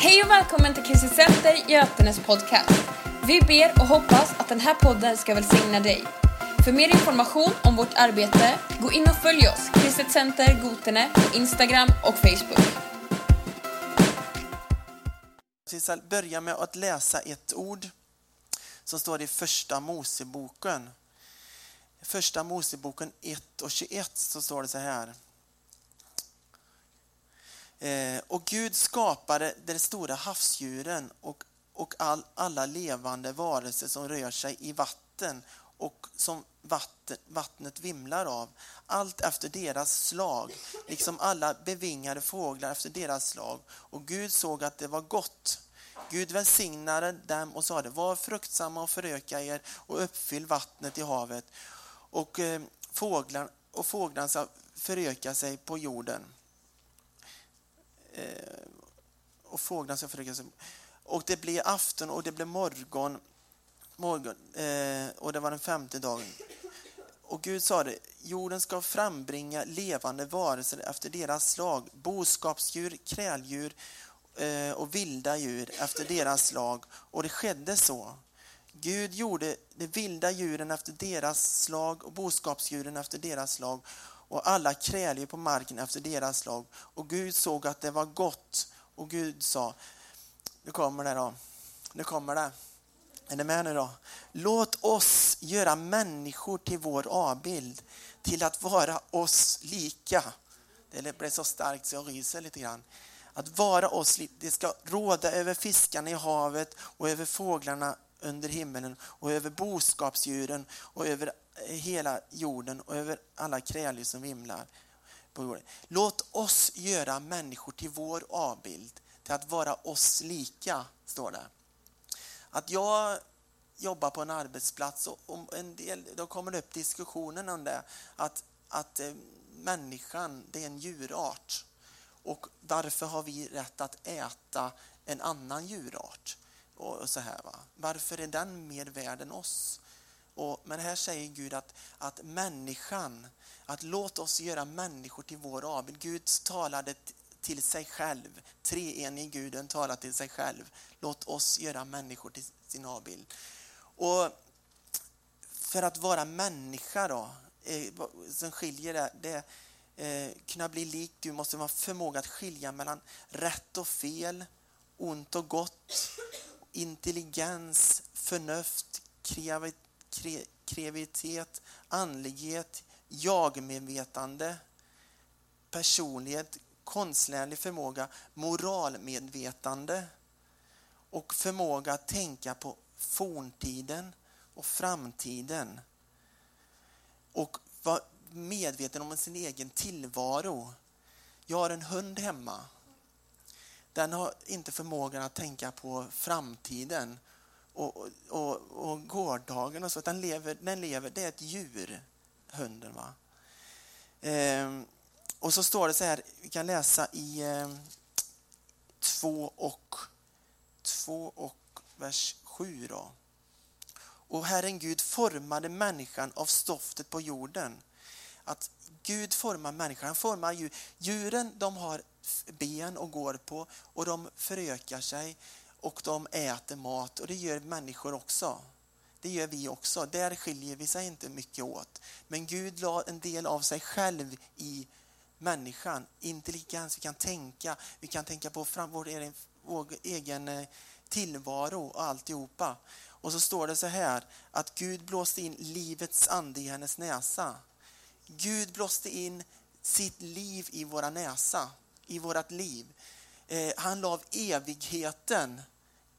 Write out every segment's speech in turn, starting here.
Hej och välkommen till Kristet Center Götenes podcast. Vi ber och hoppas att den här podden ska välsigna dig. För mer information om vårt arbete, gå in och följ oss, Kristet Center Gotene, på Instagram och Facebook. Vi ska börja med att läsa ett ord som står i Första Moseboken. Första Moseboken 1 och 21 så står det så här. Eh, och Gud skapade de stora havsdjuren och, och all, alla levande varelser som rör sig i vatten och som vatten, vattnet vimlar av, allt efter deras slag, liksom alla bevingade fåglar efter deras slag. Och Gud såg att det var gott. Gud välsignade dem och sade, var fruktsamma och föröka er och uppfyll vattnet i havet. Och, eh, fåglar, och fåglarna ska föröka sig på jorden. Eh, och fåglarna ska föröka sig. Och det blev afton och det blev morgon, morgon eh, och det var den femte dagen. Och Gud sa det, jorden ska frambringa levande varelser efter deras slag, boskapsdjur, kräldjur eh, och vilda djur efter deras slag. Och det skedde så. Gud gjorde de vilda djuren efter deras slag och boskapsdjuren efter deras slag och alla kräldjur på marken efter deras slag. Och Gud såg att det var gott. Och Gud sa, nu kommer det då, nu kommer det. Är ni med nu då? Låt oss göra människor till vår avbild, till att vara oss lika. Det blev så starkt så jag ryser lite grann. Att vara oss lika, det ska råda över fiskarna i havet och över fåglarna under himmelen och över boskapsdjuren och över hela jorden och över alla kräldjur som vimlar på jorden. Låt oss göra människor till vår avbild, till att vara oss lika, står det. Att jag jobbar på en arbetsplats och en del, då kommer det upp diskussionen om det, att, att eh, människan det är en djurart. Och varför har vi rätt att äta en annan djurart? Och så här, va? Varför är den mer värd än oss? Och, men här säger Gud att, att människan, att låt oss göra människor till vår avbild. Gud talade till sig själv. Treenig Guden talar till sig själv. Låt oss göra människor till sin avbild. Och för att vara människa då, eh, som skiljer det, det eh, kunna bli lik du måste ha förmåga att skilja mellan rätt och fel, ont och gott, intelligens, förnuft, kreativitet, andlighet, jagmedvetande, personlighet, konstnärlig förmåga, moralmedvetande och förmåga att tänka på forntiden och framtiden. Och vara medveten om sin egen tillvaro. Jag har en hund hemma. Den har inte förmågan att tänka på framtiden och, och, och gårdagen och så. Den lever, den lever, det är ett djur, hunden. va. Ehm, och så står det så här, vi kan läsa i eh, 2 och, 2 och vers 7 då. Och Herren Gud formade människan av stoftet på jorden. Att Gud formar människan, han formar djur. Djuren de har ben och går på och de förökar sig och de äter mat och det gör människor också. Det gör vi också. Där skiljer vi sig inte mycket åt. Men Gud la en del av sig själv i människan. Intelligens, vi kan tänka, vi kan tänka på fram, vår, egen, vår egen eh, tillvaro och alltihopa. Och så står det så här att Gud blåste in livets ande i hennes näsa. Gud blåste in sitt liv i våra näsa, i vårt liv. Eh, han la evigheten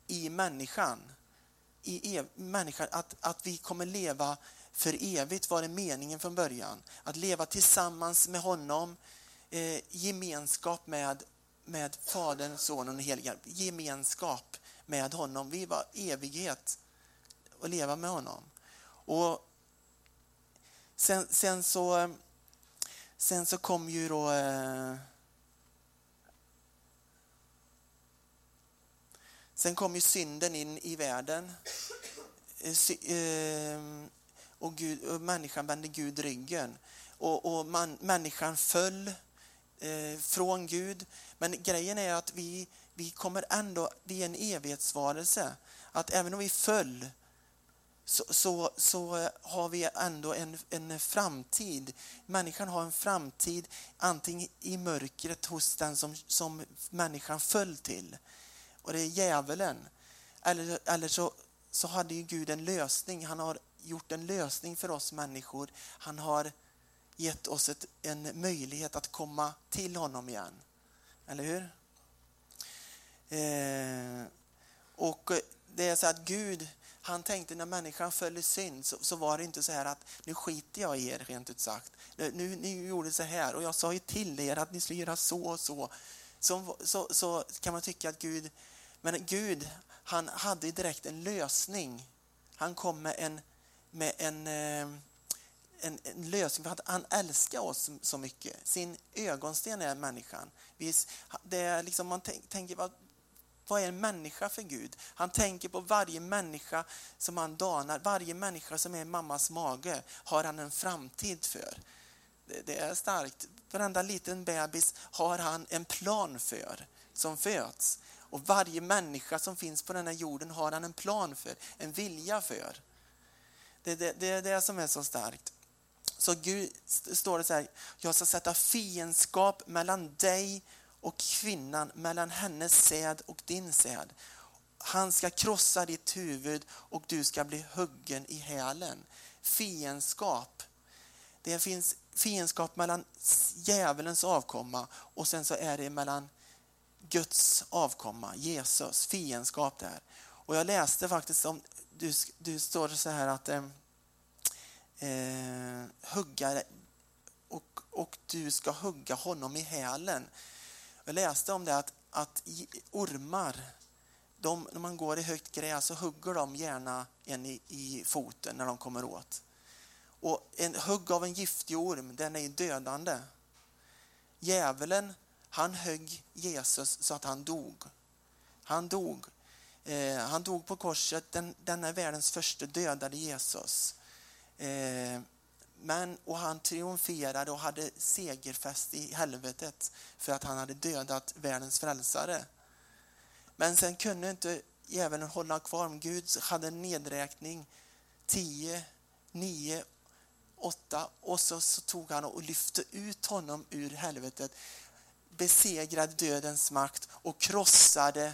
i människan. I ev människan att, att vi kommer leva för evigt var det meningen från början. Att leva tillsammans med honom, eh, gemenskap med, med Fadern, Sonen och Helige Gemenskap med honom. Vi var evighet att leva med honom. Och sen, sen så sen så kom ju då eh, Sen kom ju synden in i världen. Eh, eh, och, Gud, och människan vände Gud ryggen. Och, och man, människan föll eh, från Gud. Men grejen är att vi, vi kommer ändå, vi är en evighetsvarelse. Att även om vi föll så, så, så har vi ändå en, en framtid. Människan har en framtid antingen i mörkret hos den som, som människan föll till. Och det är djävulen. Eller, eller så, så hade ju Gud en lösning. Han har gjort en lösning för oss människor. Han har gett oss ett, en möjlighet att komma till honom igen. Eller hur? Eh, och det är så att Gud, han tänkte när människan föll i synd så, så, var det inte så här att nu skiter jag i er rent ut sagt. Nu, ni gjorde så här och jag sa ju till er att ni skulle göra så och så. Så, så, så kan man tycka att Gud, men Gud han hade direkt en lösning. Han kom med en, med en, eh, en, en lösning för att han älskar oss så mycket. Sin ögonsten är människan. Det är liksom, man tänker, vad, är en människa för Gud? Han tänker på varje människa som han danar, varje människa som är i mammas mage har han en framtid för. Det, det är starkt. Varenda liten bebis har han en plan för som föds. Och varje människa som finns på den här jorden har han en plan för, en vilja för. Det är det, det, det som är så starkt. Så Gud står det så här, jag ska sätta fiendskap mellan dig och kvinnan, mellan hennes säd och din säd. Han ska krossa ditt huvud och du ska bli huggen i hälen. Fiendskap. Det finns fiendskap mellan djävulens avkomma och sen så är det mellan Guds avkomma, Jesus, fiendskap där. Och jag läste faktiskt om, du, du står så här att eh, eh hugga och, och du ska hugga honom i hälen. Jag läste om det att, att ormar, de, när man går i högt gräs så hugger de gärna en i, i foten när de kommer åt. Och en hugg av en giftig orm, den är dödande. Djävulen han högg Jesus så att han dog. Han dog. Eh, han dog på korset. Den, denna världens första dödade Jesus. Eh, men, och han triumferade och hade segerfest i helvetet för att han hade dödat världens frälsare. Men sen kunde inte djävulen hålla kvar. Gud hade en nedräkning. 10, 9, 8 och så, så tog han och lyfte ut honom ur helvetet besegrade dödens makt och krossade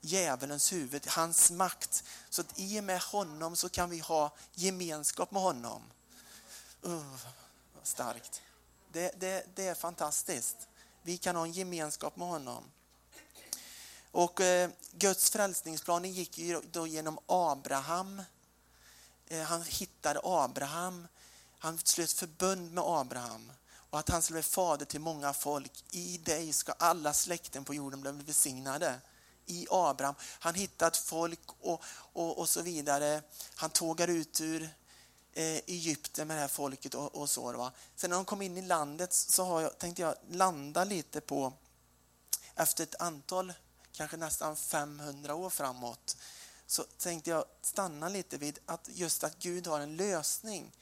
djävulens huvud, hans makt. Så att i och med honom så kan vi ha gemenskap med honom. Uh, starkt. Det, det, det är fantastiskt. Vi kan ha en gemenskap med honom. Och eh, Guds frälsningsplan gick ju då genom Abraham. Eh, han hittade Abraham. Han slöt förbund med Abraham och att han skulle bli fader till många folk. I dig ska alla släkten på jorden bli välsignade. I Abraham. Han hittat folk och, och, och så vidare. Han tågar ut ur eh, Egypten med det här folket och, och så. Va? Sen när de kom in i landet så har jag, tänkte jag landa lite på, efter ett antal, kanske nästan 500 år framåt, så tänkte jag stanna lite vid att just att Gud har en lösning.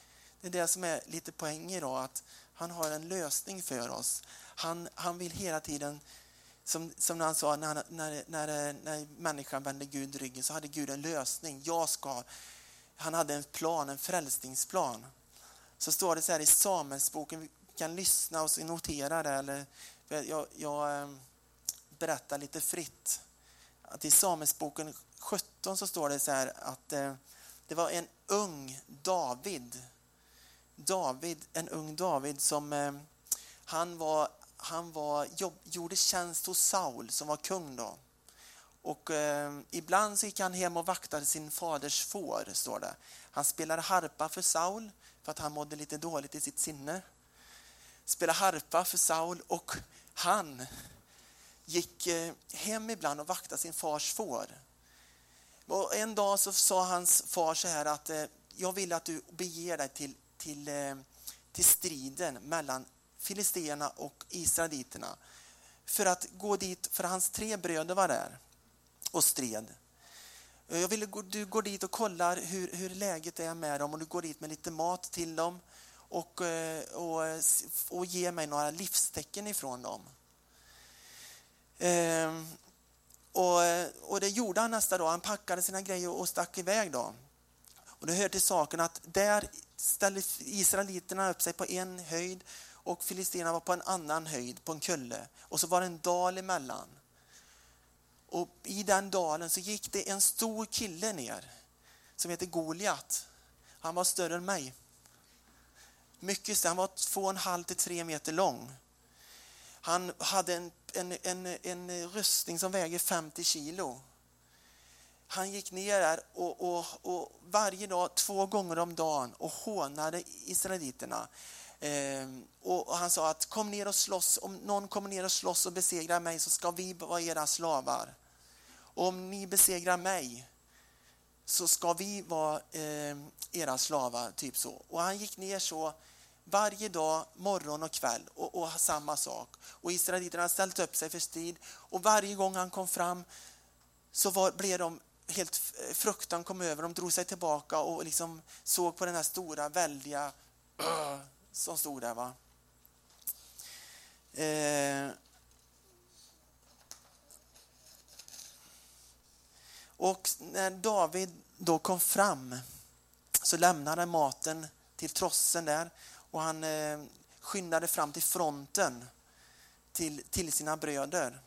Det är det som är lite poäng idag, att han har en lösning för oss. Han, han vill hela tiden, som, som han sa, när, när, när, när människan vände Gud ryggen så hade Gud en lösning. Jag ska, han hade en plan, en frälsningsplan. Så står det så här i Samuelsboken, vi kan lyssna och notera det. Eller, jag, jag eh, berättar lite fritt. Att I Samuelsboken 17 så står det så här att eh, det var en ung David David, en ung David som eh, han var, han var, jobb, gjorde tjänst hos Saul som var kung då. Och eh, ibland så gick han hem och vaktade sin faders får, står det. Han spelade harpa för Saul för att han mådde lite dåligt i sitt sinne. Spelade harpa för Saul och han gick eh, hem ibland och vaktade sin fars får. Och en dag så sa hans far så här att eh, jag vill att du beger dig till till, eh, till striden mellan filisterna och israeliterna. För att gå dit, för hans tre bröder var där och stred. Jag vill att du går dit och kollar hur, hur läget är med dem och du går dit med lite mat till dem och, eh, och, eh, och ger mig några livstecken ifrån dem. Ehm, och, eh, och det gjorde han nästa dag. Han packade sina grejer och stack iväg. Då. Och det hör till saken att där ställde israeliterna upp sig på en höjd och filisterna var på en annan höjd, på en kulle. Och så var det en dal emellan. Och i den dalen så gick det en stor kille ner som heter Goliat. Han var större än mig. Mycket större. Han var två och en halv till tre meter lång. Han hade en, en, en, en rustning som väger 50 kilo. Han gick ner där och, och, och varje dag, två gånger om dagen och hånade israeliterna. Eh, och han sa att kom ner och slåss, om någon kommer ner och slåss och besegrar mig så ska vi vara era slavar. Om ni besegrar mig så ska vi vara eh, era slavar, typ så. Och han gick ner så varje dag, morgon och kväll och, och samma sak. Och israeliterna hade ställt upp sig för strid och varje gång han kom fram så var, blev de helt eh, fruktan kom över De drog sig tillbaka och liksom såg på den här stora, väldiga som stod där. Va? Eh, och när David då kom fram så lämnade han maten till trossen där och han eh, skyndade fram till fronten till, till sina bröder.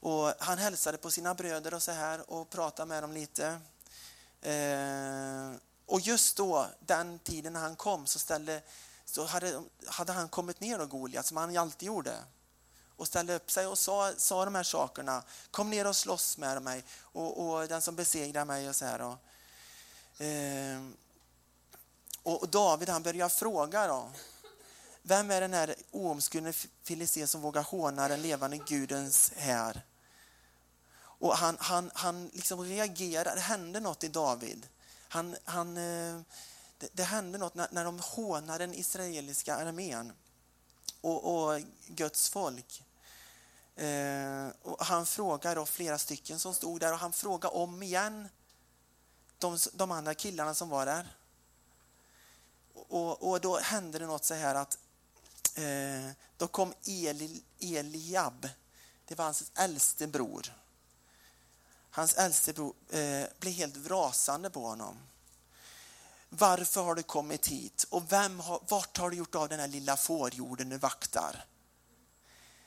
Och han hälsade på sina bröder och så här och pratade med dem lite. Eh, och just då, den tiden när han kom, så, ställde, så hade, hade han kommit ner och Goliat, som han alltid gjorde. Och ställde upp sig och sa, sa de här sakerna. Kom ner och slåss med mig och, och den som besegrar mig och så här. Ehm, och, eh, och David han börjar fråga då. Vem är den här oomskurne filisté som vågar håna den levande gudens här? Och han, han, han liksom reagerar, det hände något i David. Han, han, eh, det, det hände något när, när de hånar den israeliska armén och, och Guds folk. Eh, och han frågar då flera stycken som stod där och han frågar om igen de, de andra killarna som var där. Och, och då hände det något så här att eh, då kom Eli, Eliab, det var hans äldste bror. Hans äldste bror eh, blev helt rasande på honom. Varför har du kommit hit? Och vem har, vart har du gjort av den här lilla fårjorden du vaktar?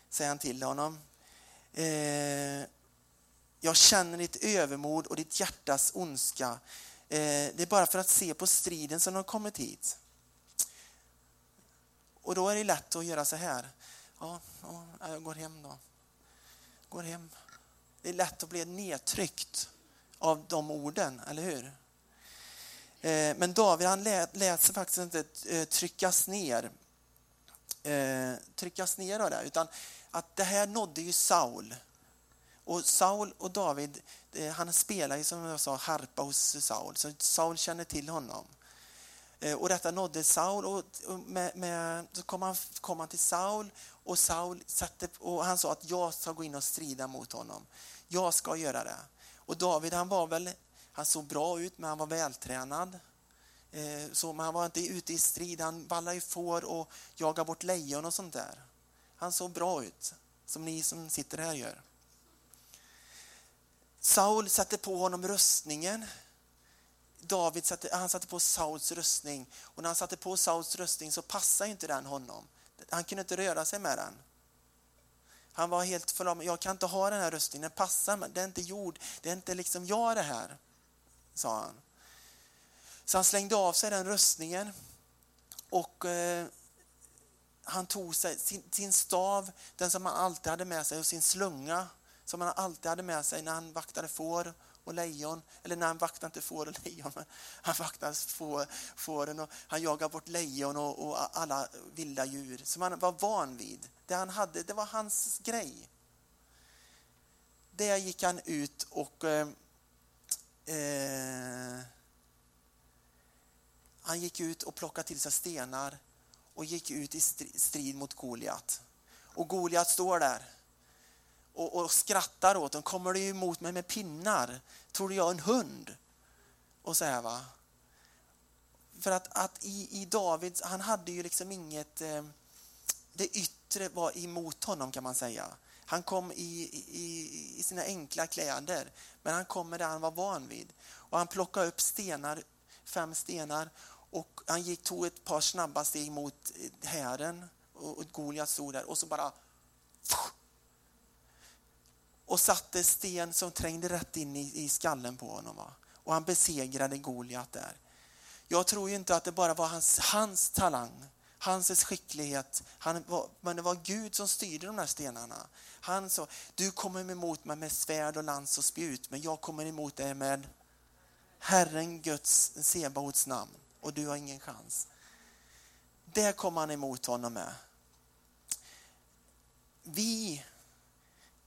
Säger han till honom. Eh, jag känner ditt övermod och ditt hjärtas ondska. Eh, det är bara för att se på striden som du har kommit hit. Och då är det lätt att göra så här. Ja, ja jag går hem då. Går hem. Det är lätt att bli nedtryckt av de orden, eller hur? Eh, men David han lät sig faktiskt inte eh, tryckas ner. Eh, tryckas ner av det, utan att det här nådde ju Saul. Och Saul och David, eh, han spelar ju som jag sa harpa hos Saul, så Saul känner till honom. Eh, och detta nådde Saul och med, med, så kom han, kom han till Saul och Saul satte, och han sa att jag ska gå in och strida mot honom. Jag ska göra det. Och David han var väl, han såg bra ut men han var vältränad. Eh, så man var inte ute i strid, han vallade i får och jagade bort lejon och sånt där. Han såg bra ut, som ni som sitter här gör. Saul satte på honom rustningen. David satte, han satte på Sauls rustning och när han satte på Sauls rustning så passade inte den honom. Han kunde inte röra sig med den. Han var helt förlamad. Jag kan inte ha den här röstningen. den passar mig. Det är inte gjord. Det är inte liksom jag det här, sa han. Så han slängde av sig den röstningen och eh, han tog sig sin, sin, stav, den som han alltid hade med sig, och sin slunga som han alltid hade med sig när han vaktade får och lejon. Eller när han vaktade inte får och lejon, men han vaktade får, fåren och han jagade bort lejon och, och alla vilda djur som han var van vid. Det han hade, det var hans grej. Där gick han ut och eh, eh, han gick ut och plockade till sig stenar och gick ut i strid mot Goliat. Och Goliat står där och, och skrattar åt dem. Kommer du emot mig med pinnar? Tror du jag är en hund? Och så här va. För att, att i, i David, han hade ju liksom inget, eh, det yttre var emot honom kan man säga. Han kom i, i, i sina enkla kläder, men han kom med det han var van vid. Och han plockade upp stenar, fem stenar och han gick, tog ett par snabba steg mot eh, hären och, och Goliat stod där och så bara och satte sten som trängde rätt in i, i skallen på honom. Va? Och han besegrade Goliat där. Jag tror ju inte att det bara var hans, hans talang, hans skicklighet, han var, men det var Gud som styrde de där stenarna. Han sa, du kommer emot mig med svärd och lans och spjut, men jag kommer emot dig med Herren Guds Sebaots namn och du har ingen chans. Det kom han emot honom med. Vi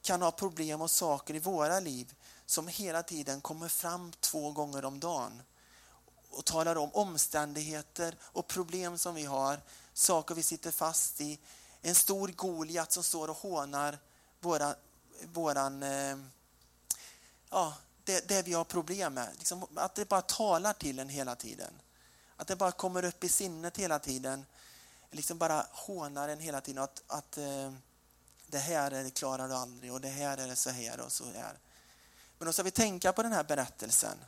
kan ha problem och saker i våra liv som hela tiden kommer fram två gånger om dagen och talar om omständigheter och problem som vi har, saker vi sitter fast i. En stor Goliat som står och hånar våra, våran, eh, ja, det, det, vi har problem med. Liksom, att det bara talar till en hela tiden. Att det bara kommer upp i sinnet hela tiden. Liksom bara hånar en hela tiden. Att, att eh, det här är det klarar du aldrig och det här är det så här och så här. Men då ska vi tänka på den här berättelsen.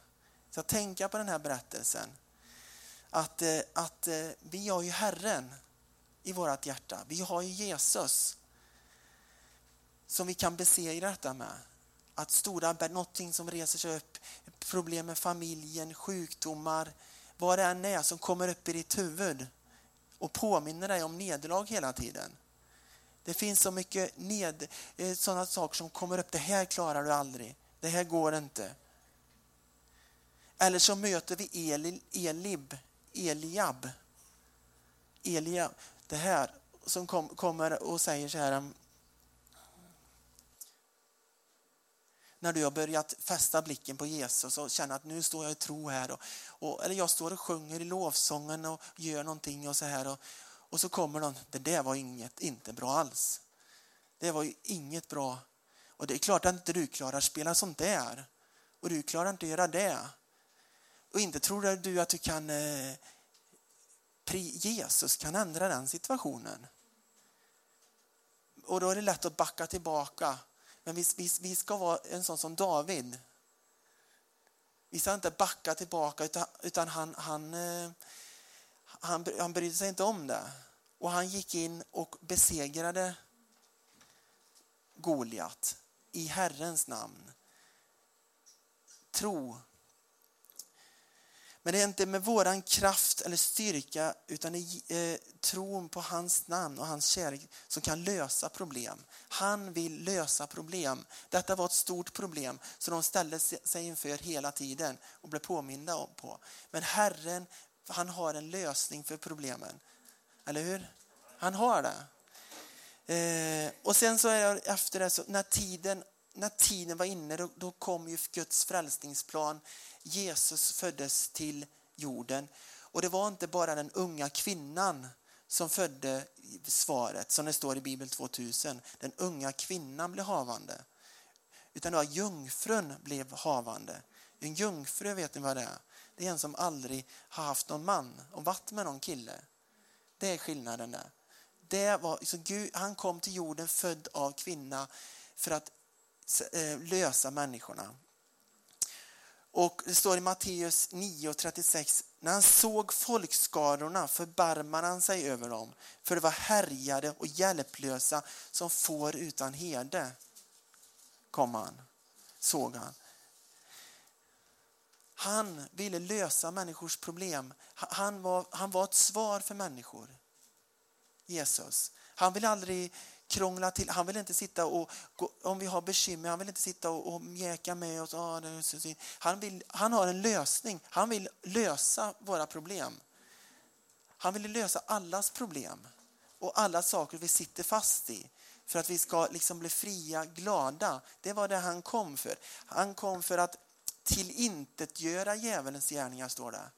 Så tänka på den här berättelsen. Att, eh, att eh, vi har ju Herren i vårt hjärta. Vi har ju Jesus som vi kan besegra detta med. Att stora någonting som reser sig upp, problem med familjen, sjukdomar, vad det än är som kommer upp i ditt huvud och påminner dig om nederlag hela tiden. Det finns så mycket ned, eh, sådana saker som kommer upp. Det här klarar du aldrig. Det här går inte. Eller så möter vi Eli, Elib, Eliab. Eliab, det här som kom, kommer och säger så här. När du har börjat fästa blicken på Jesus och känner att nu står jag i tro här. Och, och, eller jag står och sjunger i lovsången och gör någonting och så här. Och, och så kommer någon, det där var inget, inte bra alls. Det var ju inget bra. Och det är klart att inte du klarar att spela sånt där. Och du klarar inte att göra det. Och inte tror du att du kan eh, Jesus kan ändra den situationen. Och då är det lätt att backa tillbaka. Men vi, vi, vi ska vara en sån som David. Vi ska inte backa tillbaka utan, utan han, han, eh, han, han brydde sig inte om det. Och han gick in och besegrade Goliat i Herrens namn. Tro. Men det är inte med våran kraft eller styrka utan i eh, tron på hans namn och hans kärlek som kan lösa problem. Han vill lösa problem. Detta var ett stort problem som de ställde sig inför hela tiden och blev påminda om på. Men Herren han har en lösning för problemen. Eller hur? Han har det. Eh, och sen så är efter det, så, när, tiden, när tiden var inne, då, då kom ju Guds frälsningsplan. Jesus föddes till jorden. Och det var inte bara den unga kvinnan som födde svaret, som det står i Bibel 2000. Den unga kvinnan blev havande. Utan det var jungfrun blev havande. En jungfru, vet ni vad det är? Det är en som aldrig har haft någon man och varit med någon kille. Det är skillnaden där. Det var, så Gud, han kom till jorden född av kvinna för att eh, lösa människorna. Och Det står i Matteus 9.36 när han såg folkskarorna förbarmade han sig över dem för det var härjade och hjälplösa som får utan herde. Kom han, såg han. Han ville lösa människors problem. Han var, han var ett svar för människor. Jesus. Han vill aldrig krångla till. Han vill inte sitta och, om vi har bekymmer, han vill inte sitta och, och mjäka med oss. Ah, han, vill, han har en lösning. Han vill lösa våra problem. Han vill lösa allas problem och alla saker vi sitter fast i för att vi ska liksom bli fria, glada. Det var det han kom för. Han kom för att tillintetgöra djävulens gärningar, står det.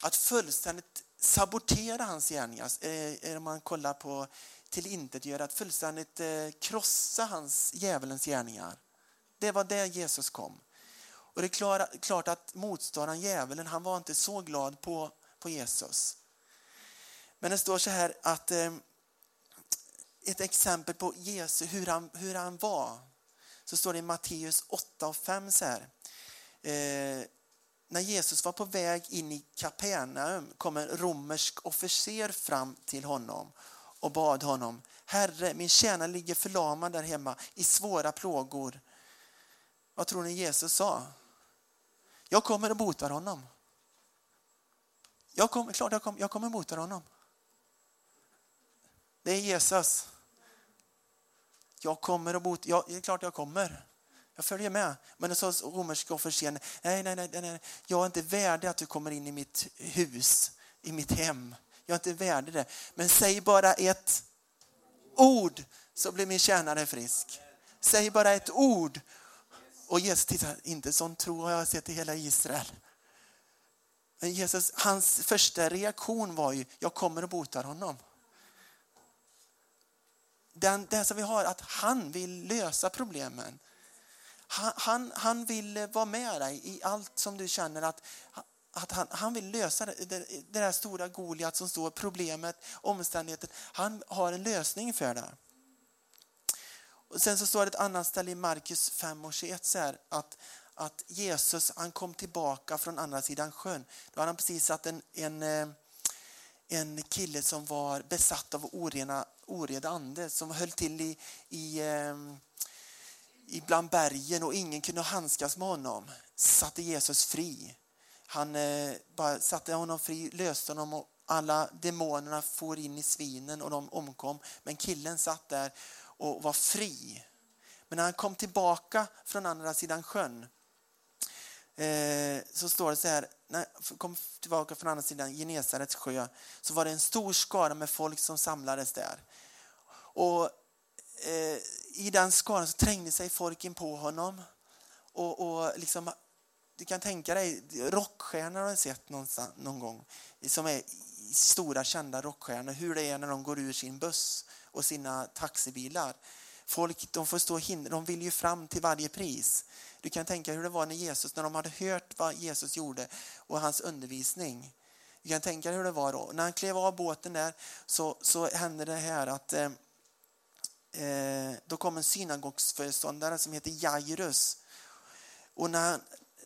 Att fullständigt sabotera hans gärningar, eh, eh om man kollar på tillintetgöra, att fullständigt eh, krossa hans djävulens gärningar. Det var det Jesus kom. Och det är klart att motståndaren, djävulen, han var inte så glad på, på Jesus. Men det står så här att eh, ett exempel på Jesus, hur han, hur han var. Så står det i Matteus 8 och 5 så här. Eh, när Jesus var på väg in i Kapernaum kom en romersk officer fram till honom och bad honom Herre, min tjänare ligger förlamad där hemma i svåra plågor. Vad tror ni Jesus sa? Jag kommer och botar honom. Jag kommer, klart jag kommer, jag kommer bota honom. Det är Jesus. Jag kommer och botar, ja, det är klart jag kommer. Jag följer med. Men så romerska officeren, nej, nej, nej, nej, jag är inte värdig att du kommer in i mitt hus, i mitt hem. Jag är inte värdig det. Men säg bara ett ord så blir min tjänare frisk. Säg bara ett ord. Och Jesus tittar, inte sån tro har jag sett i hela Israel. Men Jesus, hans första reaktion var ju, jag kommer och botar honom. Den, det som vi har, att han vill lösa problemen. Han, han, han vill vara med dig i allt som du känner att, att han, han vill lösa det, det, det där stora Goliat som står, problemet, omständigheten. Han har en lösning för det. Och sen så står det ett annat ställe i Markus 5 och 21 så här, att, att Jesus han kom tillbaka från andra sidan sjön. Då hade han precis satt en, en, eh, en kille som var besatt av orena, ored ande som höll till i, i eh, i ibland bergen och ingen kunde handskas med honom. Satte Jesus fri. Han eh, bara satte honom fri, löste honom och alla demonerna for in i svinen och de omkom. Men killen satt där och var fri. Men när han kom tillbaka från andra sidan sjön eh, så står det så här, när han kom tillbaka från andra sidan Genesarets sjö så var det en stor skara med folk som samlades där. Och eh, i den skaran så trängde sig folk in på honom. Och, och liksom, du kan tänka dig, rockstjärnor har du sett någon gång, som är stora kända rockstjärnor, hur det är när de går ur sin buss och sina taxibilar. Folk de får stå hinder, de vill ju fram till varje pris. Du kan tänka hur det var när Jesus, när de hade hört vad Jesus gjorde och hans undervisning. Du kan tänka hur det var då. När han klev av båten där så, så hände det här att eh, eh då kom en synagogsföreståndare som heter Jairus. Och när han,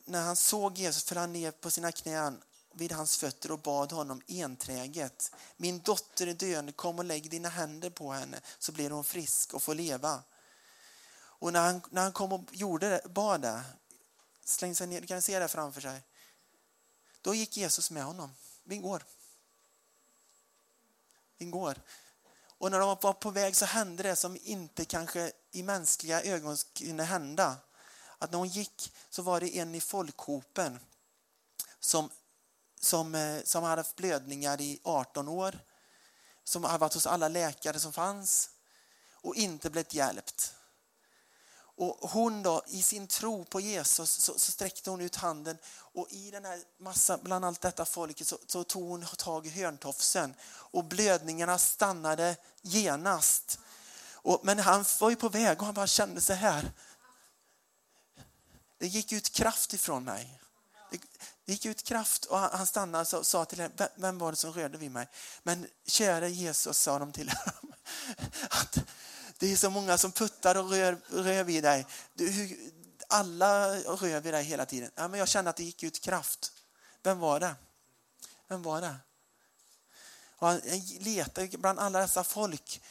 när han såg Jesus föll han ner på sina knän vid hans fötter och bad honom enträget. Min dotter är döende, kom och lägg dina händer på henne så blir hon frisk och får leva. Och när han, när han kom och gjorde det, bad det, slängde sig ner, kan se det framför sig. Då gick Jesus med honom. Vi går. Vi går. Och när de var på väg så hände det som inte kanske i mänskliga ögon kunde hända. Att när hon gick så var det en i folkhopen som som, eh, som hade haft blödningar i 18 år, som hade varit hos alla läkare som fanns och inte blivit hjälpt. Och hon då, i sin tro på Jesus så, så, sträckte hon ut handen och i den här massa, bland allt detta folket så, så tog hon tag i hörntofsen och blödningarna stannade genast. Och, men han var ju på väg och han bara kände så här. Det gick ut kraft ifrån mig. Det gick ut kraft och han stannade och sa till henne, vem var det som rörde vid mig? Men kära Jesus, sa de till honom, att det är så många som puttar och rör, rör vid dig. Du, alla rör vid dig hela tiden. Ja, men jag kände att det gick ut kraft. Vem var det? Vem var det? Och han letade bland alla dessa folk.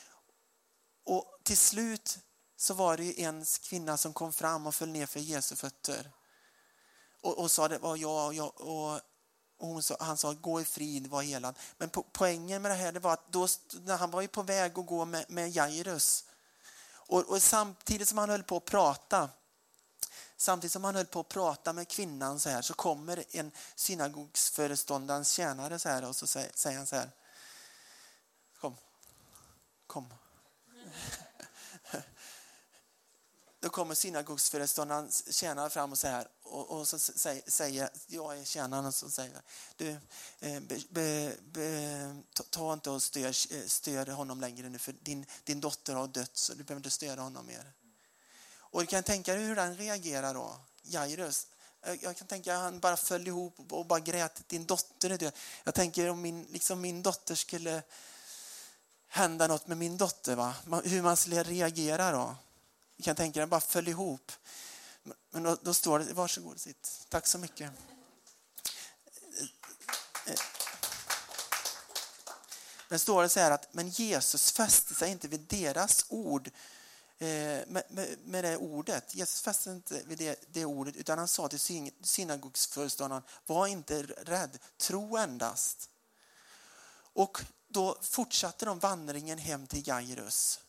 Och till slut så var det en kvinna som kom fram och föll ner för Jesu fötter och, och sa det var jag, jag och, hon sa, han sa gå i frid, var helad. Men po poängen med det här det var att då, när han var ju på väg att gå med, med Jairus och, och, samtidigt som han höll på att prata Samtidigt som han höll på att prata med kvinnan så här så kommer en synagogsföreståndarens tjänare så här och så säger, säger han så här. Kom, kom. Då kommer synagogsföreståndaren, tjänare fram och säger och, och så säger, jag är tjänaren och så säger du eh, be, be, be, ta inte och stör, stör honom längre nu för din, din dotter har dött så du behöver inte störa honom mer. Och du kan tänka dig hur han reagerar då, Jairus. Jag kan tänka att han bara föll ihop och bara grät. Din dotter är död. Jag tänker om min, liksom min dotter skulle hända något med min dotter. Va? Hur man skulle reagera då. Jag kan tänka mig bara föll ihop. Men då, då står det, varsågod sitt. Tack så mycket. Men står det så här att men Jesus fäste sig inte vid deras ord eh, med, med, med, det ordet. Jesus fäste sig inte vid det, det, ordet utan han sa till synagogsföreståndaren var inte rädd, tro endast. Och då fortsatte de vandringen hem till Jairus.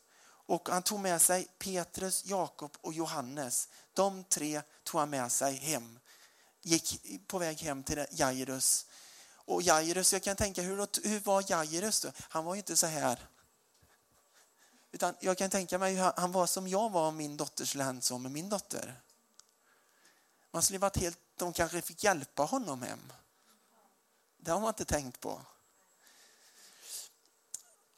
Och han tog med sig Petrus, Jakob och Johannes. De tre tog han med sig hem. Gick på väg hem till Jairus. Och Jairus, jag kan tänka, hur, hur var Jairus då? Han var ju inte så här. Utan jag kan tänka mig hur han var som jag var om min dotter skulle hänt så med min dotter. Man skulle varit helt, de kanske fick hjälpa honom hem. Det har man inte tänkt på.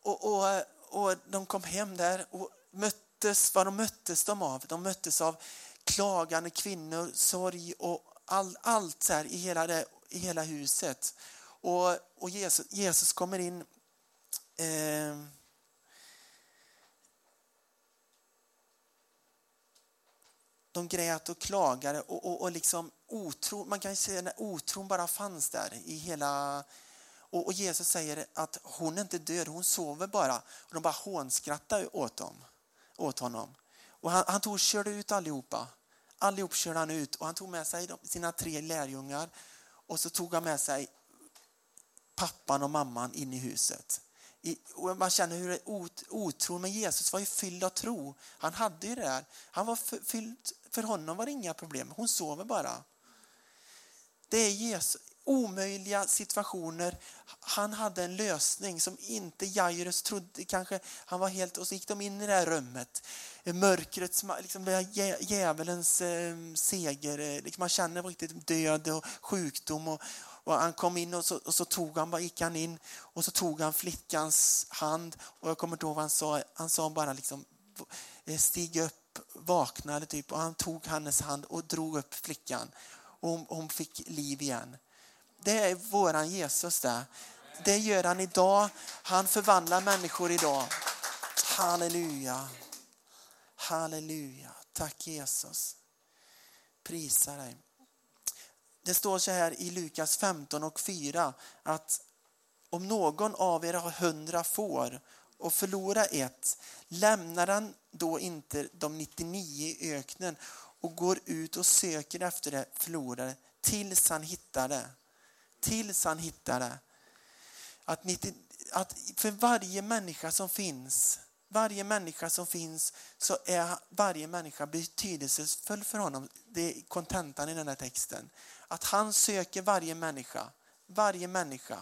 Och, och, eh, och de kom hem där och möttes, vad de möttes de av? De möttes av klagande kvinnor, sorg och all, allt så här i hela, det, i hela huset. Och, och Jesus, Jesus kommer in eh, De grät och klagade och, och, och liksom otro, man kan säga att otron bara fanns där i hela och, och, Jesus säger att hon är inte död, hon sover bara. Och de bara hånskrattar åt, dem, åt honom. Och han, han tog och körde ut allihopa. Allihop körde han ut och han tog med sig sina tre lärjungar och så tog han med sig pappan och mamman in i huset. I, och man känner hur ot, otro, men Jesus var ju fylld av tro. Han hade ju det där. Han var fylld, för honom var det inga problem. Hon sover bara. Det är Jesus, omöjliga situationer. Han hade en lösning som inte Jairus trodde. Kanske han var helt, och så gick de in i det här rummet. Mörkrets, liksom djävulens eh, seger. Eh, liksom man känner riktigt död och sjukdom. Och, och han kom in och så, och så tog han, bara gick han in och så tog han flickans hand. Och jag kommer inte ihåg vad han sa. Han sa bara liksom eh, stig upp, vakna typ. Och han tog hennes hand och drog upp flickan. Och hon, hon fick liv igen. Det är våran Jesus det. Det gör han idag. Han förvandlar människor idag. Halleluja. Halleluja. Tack Jesus. Prisa dig. Det står så här i Lukas 15 och 4 att om någon av er har hundra får och förlorar ett, lämnar han då inte de 99 i öknen och går ut och söker efter det förlorade tills han hittar det tills han hittar det. Att, ni, att för varje människa som finns, varje människa som finns så är varje människa betydelsefull för honom. Det är kontentan i den här texten. Att han söker varje människa, varje människa.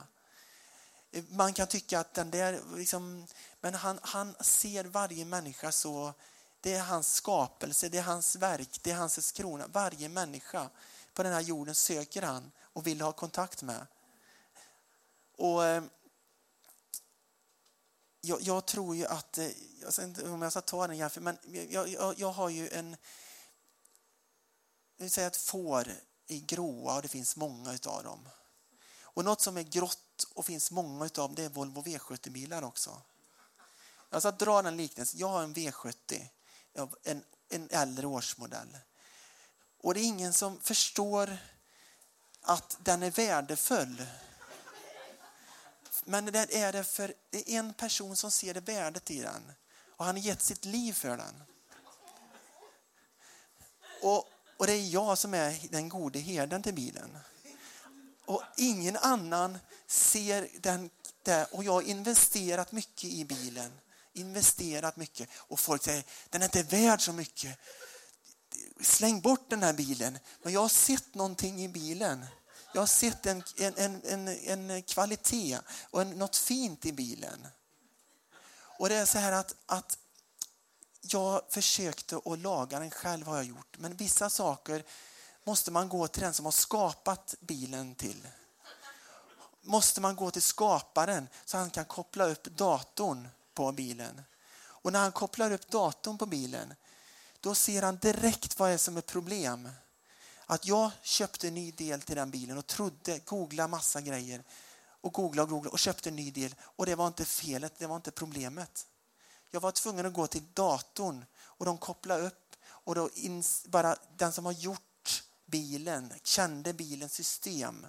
Man kan tycka att den där, liksom, men han, han ser varje människa så, det är hans skapelse, det är hans verk, det är hans krona. Varje människa på den här jorden söker han och vill ha kontakt med. Och eh, jag, jag, tror ju att, eh, jag vet inte om jag ska ta den jämförelsen, men jag, jag, jag, har ju en, Vi säger att får är gråa och det finns många utav dem. Och något som är grått och finns många utav det är Volvo V70-bilar också. Jag ska dra den liknelsen. Jag har en V70, en, en äldre årsmodell. Och det är ingen som förstår att den är värdefull. Men det är det för det är en person som ser det värdet i den. Och han har gett sitt liv för den. Och, och det är jag som är den gode herden till bilen. Och ingen annan ser den där. Och jag har investerat mycket i bilen. Investerat mycket. Och folk säger, den är inte värd så mycket släng bort den här bilen. Men jag har sett någonting i bilen. Jag har sett en, en, en, en kvalitet och en, något fint i bilen. Och det är så här att, att jag försökte att laga den själv har jag gjort. Men vissa saker måste man gå till den som har skapat bilen till. Måste man gå till skaparen så han kan koppla upp datorn på bilen. Och när han kopplar upp datorn på bilen då ser han direkt vad det är som är problem. Att jag köpte en ny del till den bilen och trodde, googla massa grejer. och googlade och googlade och köpte en ny del. Och det var inte felet, det var inte problemet. Jag var tvungen att gå till datorn och de kopplade upp och då bara den som har gjort bilen kände bilens system.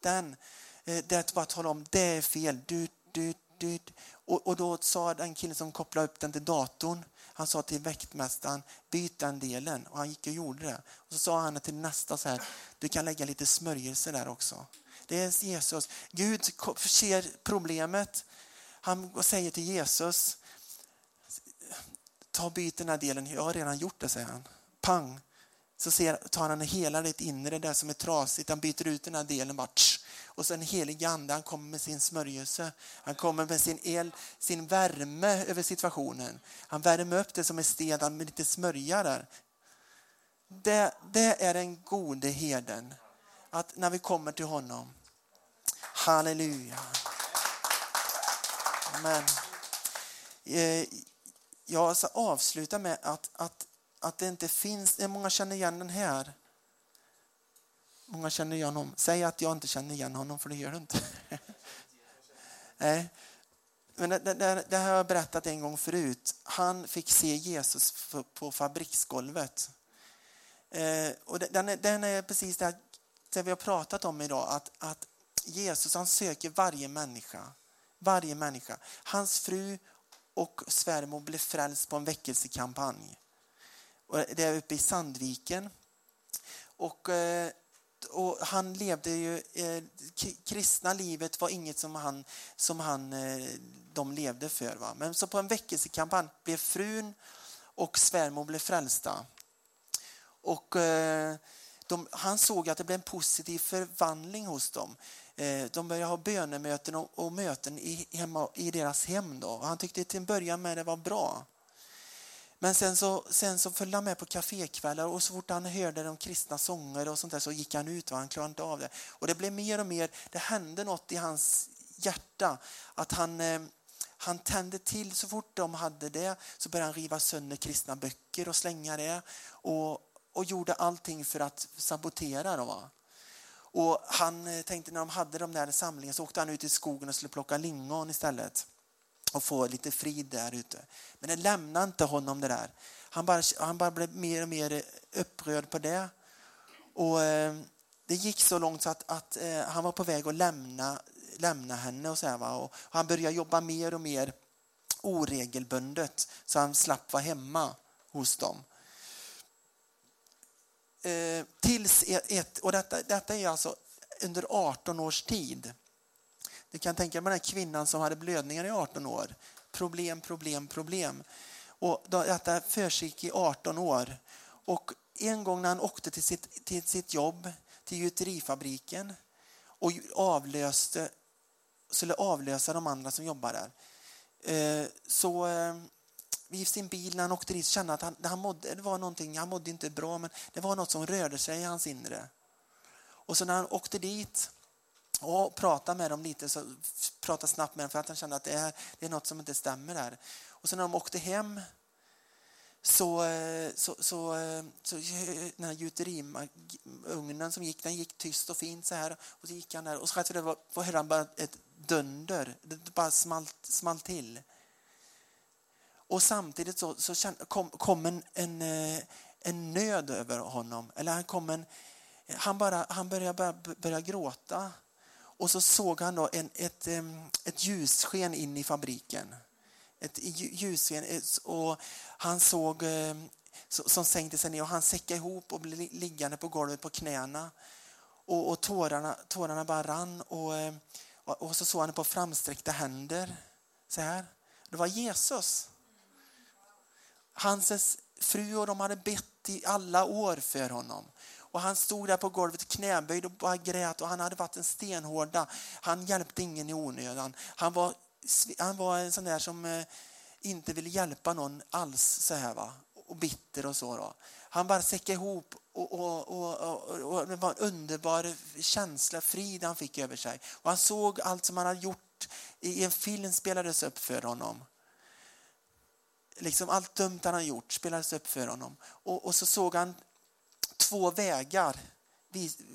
Den, eh, det bara tala om det är fel. Du, du, dyrt. Och, och då sa den killen som kopplade upp den till datorn han sa till väktmästaren, byt den delen. Och han gick och gjorde det. Och så sa han till nästa så här, du kan lägga lite smörjelse där också. Det är Jesus. Gud ser problemet. Han säger till Jesus, ta och byt den här delen. Jag har redan gjort det, säger han. Pang! Så ser, tar han hela det inre det som är trasigt. Han byter ut den här delen bara. Tsch, och så den helige ande, han kommer med sin smörjelse. Han kommer med sin el, sin värme över situationen. Han värmer upp det som är sten med lite smörja där. Det, det är den gode herden. Att när vi kommer till honom. Halleluja. Amen. Eh, jag ska avsluta med att, att, att det inte finns, många känner igen den här. Många känner igen honom. Säg att jag inte känner igen honom, för det gör du inte. Nej. Men det, det, det, har jag berättat en gång förut. Han fick se Jesus på fabriksgolvet. Eh, och den, är, den är precis det, det vi har pratat om idag. Att, att Jesus han söker varje människa. Varje människa. Hans fru och svärmor blev frälst på en väckelsekampanj. Och det är uppe i Sandviken. Och eh, och han levde ju, eh, kristna livet var inget som han, som han eh, de levde för. Va? Men så på en väckelsekampanj blev frun och svärmor blev frälsta. Och eh, de, han såg att det blev en positiv förvandling hos dem. Eh, de började ha bönemöten och, och möten i, hemma, i deras hem. Då. Och han tyckte till en början med det var bra. Men sen så, sen så följde han med på kafékvällar och så fort han hörde de kristna sånger och sånt där så gick han ut och han klarade inte av det. Och det blev mer och mer, det hände något i hans hjärta. Att han, eh, han tände till, så fort de hade det så började han riva sönder kristna böcker och slänga det. Och, och gjorde allting för att sabotera dem. Och han eh, tänkte när de hade de där samlingen så åkte han ut i skogen och skulle plocka lingon istället och få lite frid där ute. Men det lämnade inte honom det där. Han bara, han bara blev mer och mer upprörd på det. Och eh, Det gick så långt så att, att eh, han var på väg att lämna, lämna henne. Och så här, va? Och han började jobba mer och mer oregelbundet så han slapp vara hemma hos dem. Eh, tills e, ett, och detta, detta är alltså under 18 års tid. Du kan tänka dig den här kvinnan som hade blödningar i 18 år. Problem, problem, problem. Och detta försiggick i 18 år. Och en gång när han åkte till sitt, till sitt jobb, till gjuterifabriken och avlöste, skulle avlösa de andra som jobbar där. Eh, så eh, i sin bil när han åkte dit kände att han, han mådde, det var någonting, han mådde inte bra men det var något som rörde sig i hans inre. Och så när han åkte dit och prata med dem lite, så prata snabbt med dem för att han kände att det är, det är något som inte stämmer där. Och sen när de åkte hem så, eh, så, så, eh, så eh, den här gjuteriugnen som gick, den gick tyst och fint så här. Och så gick han där och så det var, hörde han bara ett dunder. Det bara smalt, smalt till. Och samtidigt så, så kom, kom en, en, en nöd över honom. Eller han kom en, han, bara, han började började, börja gråta. Och så såg han då en, ett, ett ljussken in i fabriken. Ett ljussken. Och han såg som sänkte sig ner och han säckade ihop och blev liggande på golvet på knäna. Och, och tårarna, tårarna bara rann. Och, och så såg han på framsträckta händer. Så här. Det var Jesus. Hans fru och de hade bett i alla år för honom. Och han stod där på golvet knäböjd och bara grät och han hade varit en stenhårda. Han hjälpte ingen i onödan. Han var, han var en sån där som eh, inte ville hjälpa någon alls så här va. Och bitter och så då. Han bara säckade ihop och, och, och, och, det var en underbar känsla, frid han fick över sig. Och han såg allt som han hade gjort i en film spelades upp för honom. Liksom allt dumt han hade gjort spelades upp för honom. Och, och så såg han två vägar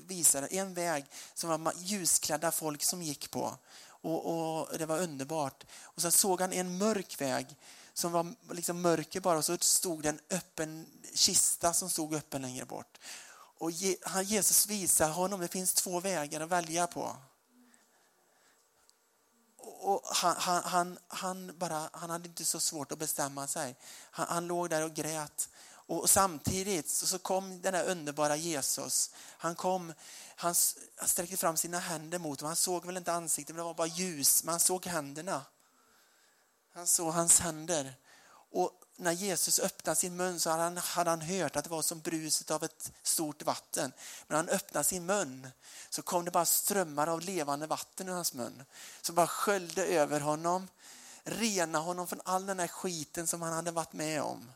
visade en väg som var ljusklädda folk som gick på. Och, och, Det var underbart. Och Sen såg han en mörk väg som var liksom mörker bara och så stod det en öppen kista som stod öppen längre bort. Och Jesus visar honom det finns två vägar att välja på. Och han, han, han, han, bara, han hade inte så svårt att bestämma sig. Han, han låg där och grät. Och samtidigt så kom den där underbara Jesus. Han kom, han sträckte fram sina händer mot honom. Han såg väl inte ansiktet, det var bara ljus, men han såg händerna. Han såg hans händer. Och när Jesus öppnade sin mun så hade han, hade han hört att det var som bruset av ett stort vatten. Men när han öppnade sin mun så kom det bara strömmar av levande vatten ur hans mun. Som bara sköljde över honom, rena honom från all den här skiten som han hade varit med om.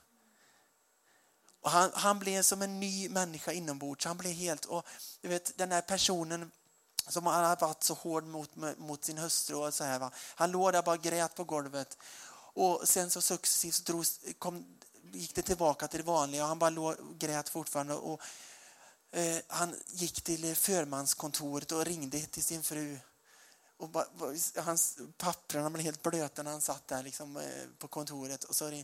Och han, han blev som en ny människa inombords. Han blev helt, och du vet den här personen som hade varit så hård mot, mot sin hustru och så här, va? Han låg där bara grät på golvet och sen så successivt drog, kom, gick det tillbaka till det vanliga. Han bara låg, grät fortfarande. Och, eh, han gick till förmanskontoret och ringde till sin fru. Och bara, hans papperna blev helt blöta när han satt där liksom, eh, på kontoret. Och så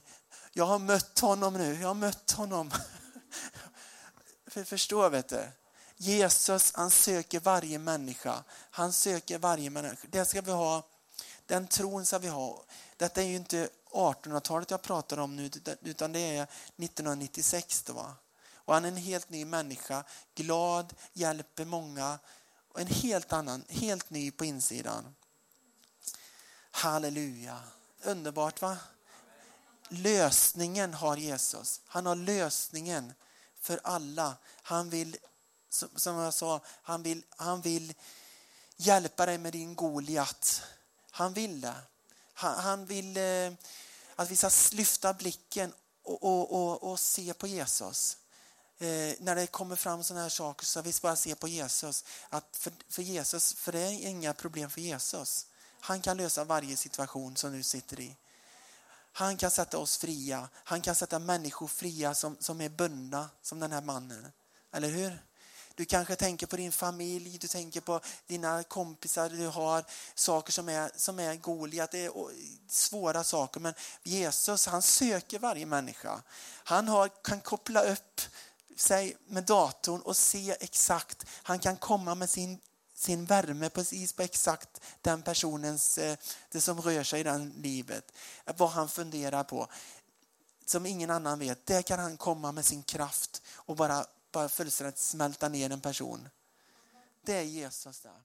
jag har mött honom nu, jag har mött honom. För, förstå, vet du. Jesus, han söker varje människa. Han söker varje människa. Det ska vi ha. Den tron ska vi ha. Detta är ju inte 1800-talet jag pratar om nu, utan det är 1996. Då, Och han är en helt ny människa, glad, hjälper många och en helt annan, helt ny på insidan. Halleluja. Underbart va? Lösningen har Jesus. Han har lösningen för alla. Han vill, som jag sa, han vill, han vill hjälpa dig med din Goliat. Han vill det. Han, han vill eh, att vi ska lyfta blicken och, och, och, och se på Jesus. Eh, när det kommer fram sådana här saker så vi bara se på Jesus. Att för, för Jesus, för det är inga problem för Jesus. Han kan lösa varje situation som du sitter i. Han kan sätta oss fria. Han kan sätta människor fria som, som är bundna som den här mannen. Eller hur? Du kanske tänker på din familj, du tänker på dina kompisar du har, saker som är, som är Goliat, det är svåra saker. Men Jesus, han söker varje människa. Han har, kan koppla upp sig med datorn och se exakt, han kan komma med sin sin värme precis på exakt den personens, eh, det som rör sig i den livet. Vad han funderar på. Som ingen annan vet. Där kan han komma med sin kraft och bara bara fullständigt smälta ner en person. Det är Jesus där.